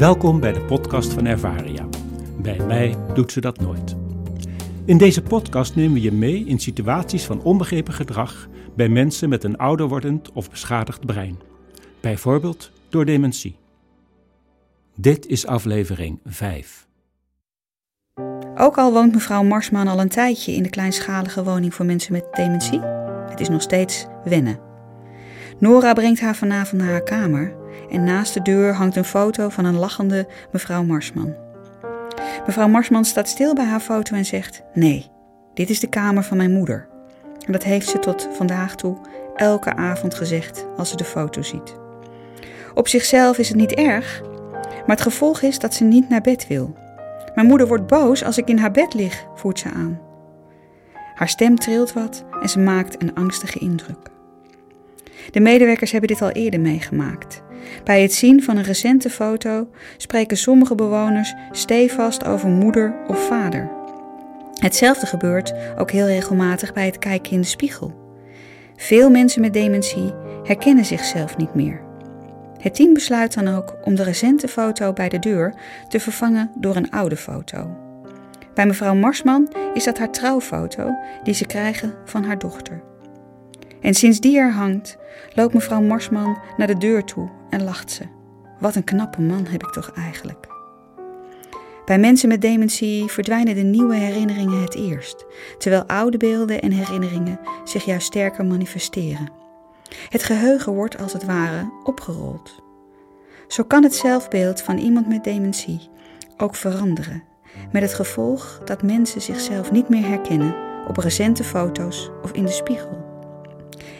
Welkom bij de podcast van Ervaria. Bij mij doet ze dat nooit. In deze podcast nemen we je mee in situaties van onbegrepen gedrag bij mensen met een ouder wordend of beschadigd brein. Bijvoorbeeld door dementie. Dit is aflevering 5. Ook al woont mevrouw Marsman al een tijdje in de kleinschalige woning voor mensen met dementie, het is nog steeds wennen. Nora brengt haar vanavond naar haar kamer en naast de deur hangt een foto van een lachende mevrouw Marsman. Mevrouw Marsman staat stil bij haar foto en zegt: Nee, dit is de kamer van mijn moeder. En dat heeft ze tot vandaag toe elke avond gezegd als ze de foto ziet. Op zichzelf is het niet erg, maar het gevolg is dat ze niet naar bed wil. Mijn moeder wordt boos als ik in haar bed lig, voert ze aan. Haar stem trilt wat en ze maakt een angstige indruk. De medewerkers hebben dit al eerder meegemaakt. Bij het zien van een recente foto spreken sommige bewoners stevast over moeder of vader. Hetzelfde gebeurt ook heel regelmatig bij het kijken in de spiegel. Veel mensen met dementie herkennen zichzelf niet meer. Het team besluit dan ook om de recente foto bij de deur te vervangen door een oude foto. Bij mevrouw Marsman is dat haar trouwfoto die ze krijgen van haar dochter. En sinds die er hangt, loopt mevrouw Marsman naar de deur toe en lacht ze. Wat een knappe man heb ik toch eigenlijk. Bij mensen met dementie verdwijnen de nieuwe herinneringen het eerst, terwijl oude beelden en herinneringen zich juist sterker manifesteren. Het geheugen wordt als het ware opgerold. Zo kan het zelfbeeld van iemand met dementie ook veranderen, met het gevolg dat mensen zichzelf niet meer herkennen op recente foto's of in de spiegel.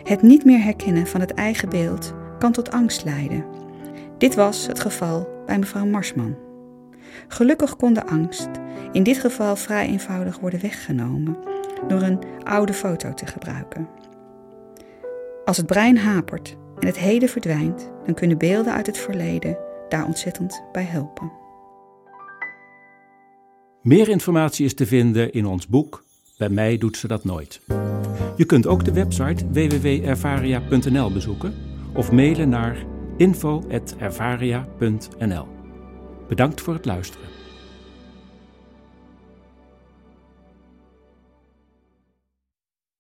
Het niet meer herkennen van het eigen beeld kan tot angst leiden. Dit was het geval bij mevrouw Marsman. Gelukkig kon de angst in dit geval vrij eenvoudig worden weggenomen door een oude foto te gebruiken. Als het brein hapert en het heden verdwijnt, dan kunnen beelden uit het verleden daar ontzettend bij helpen. Meer informatie is te vinden in ons boek Bij mij doet ze dat nooit. Je kunt ook de website www.ervaria.nl bezoeken of mailen naar info.ervaria.nl. Bedankt voor het luisteren.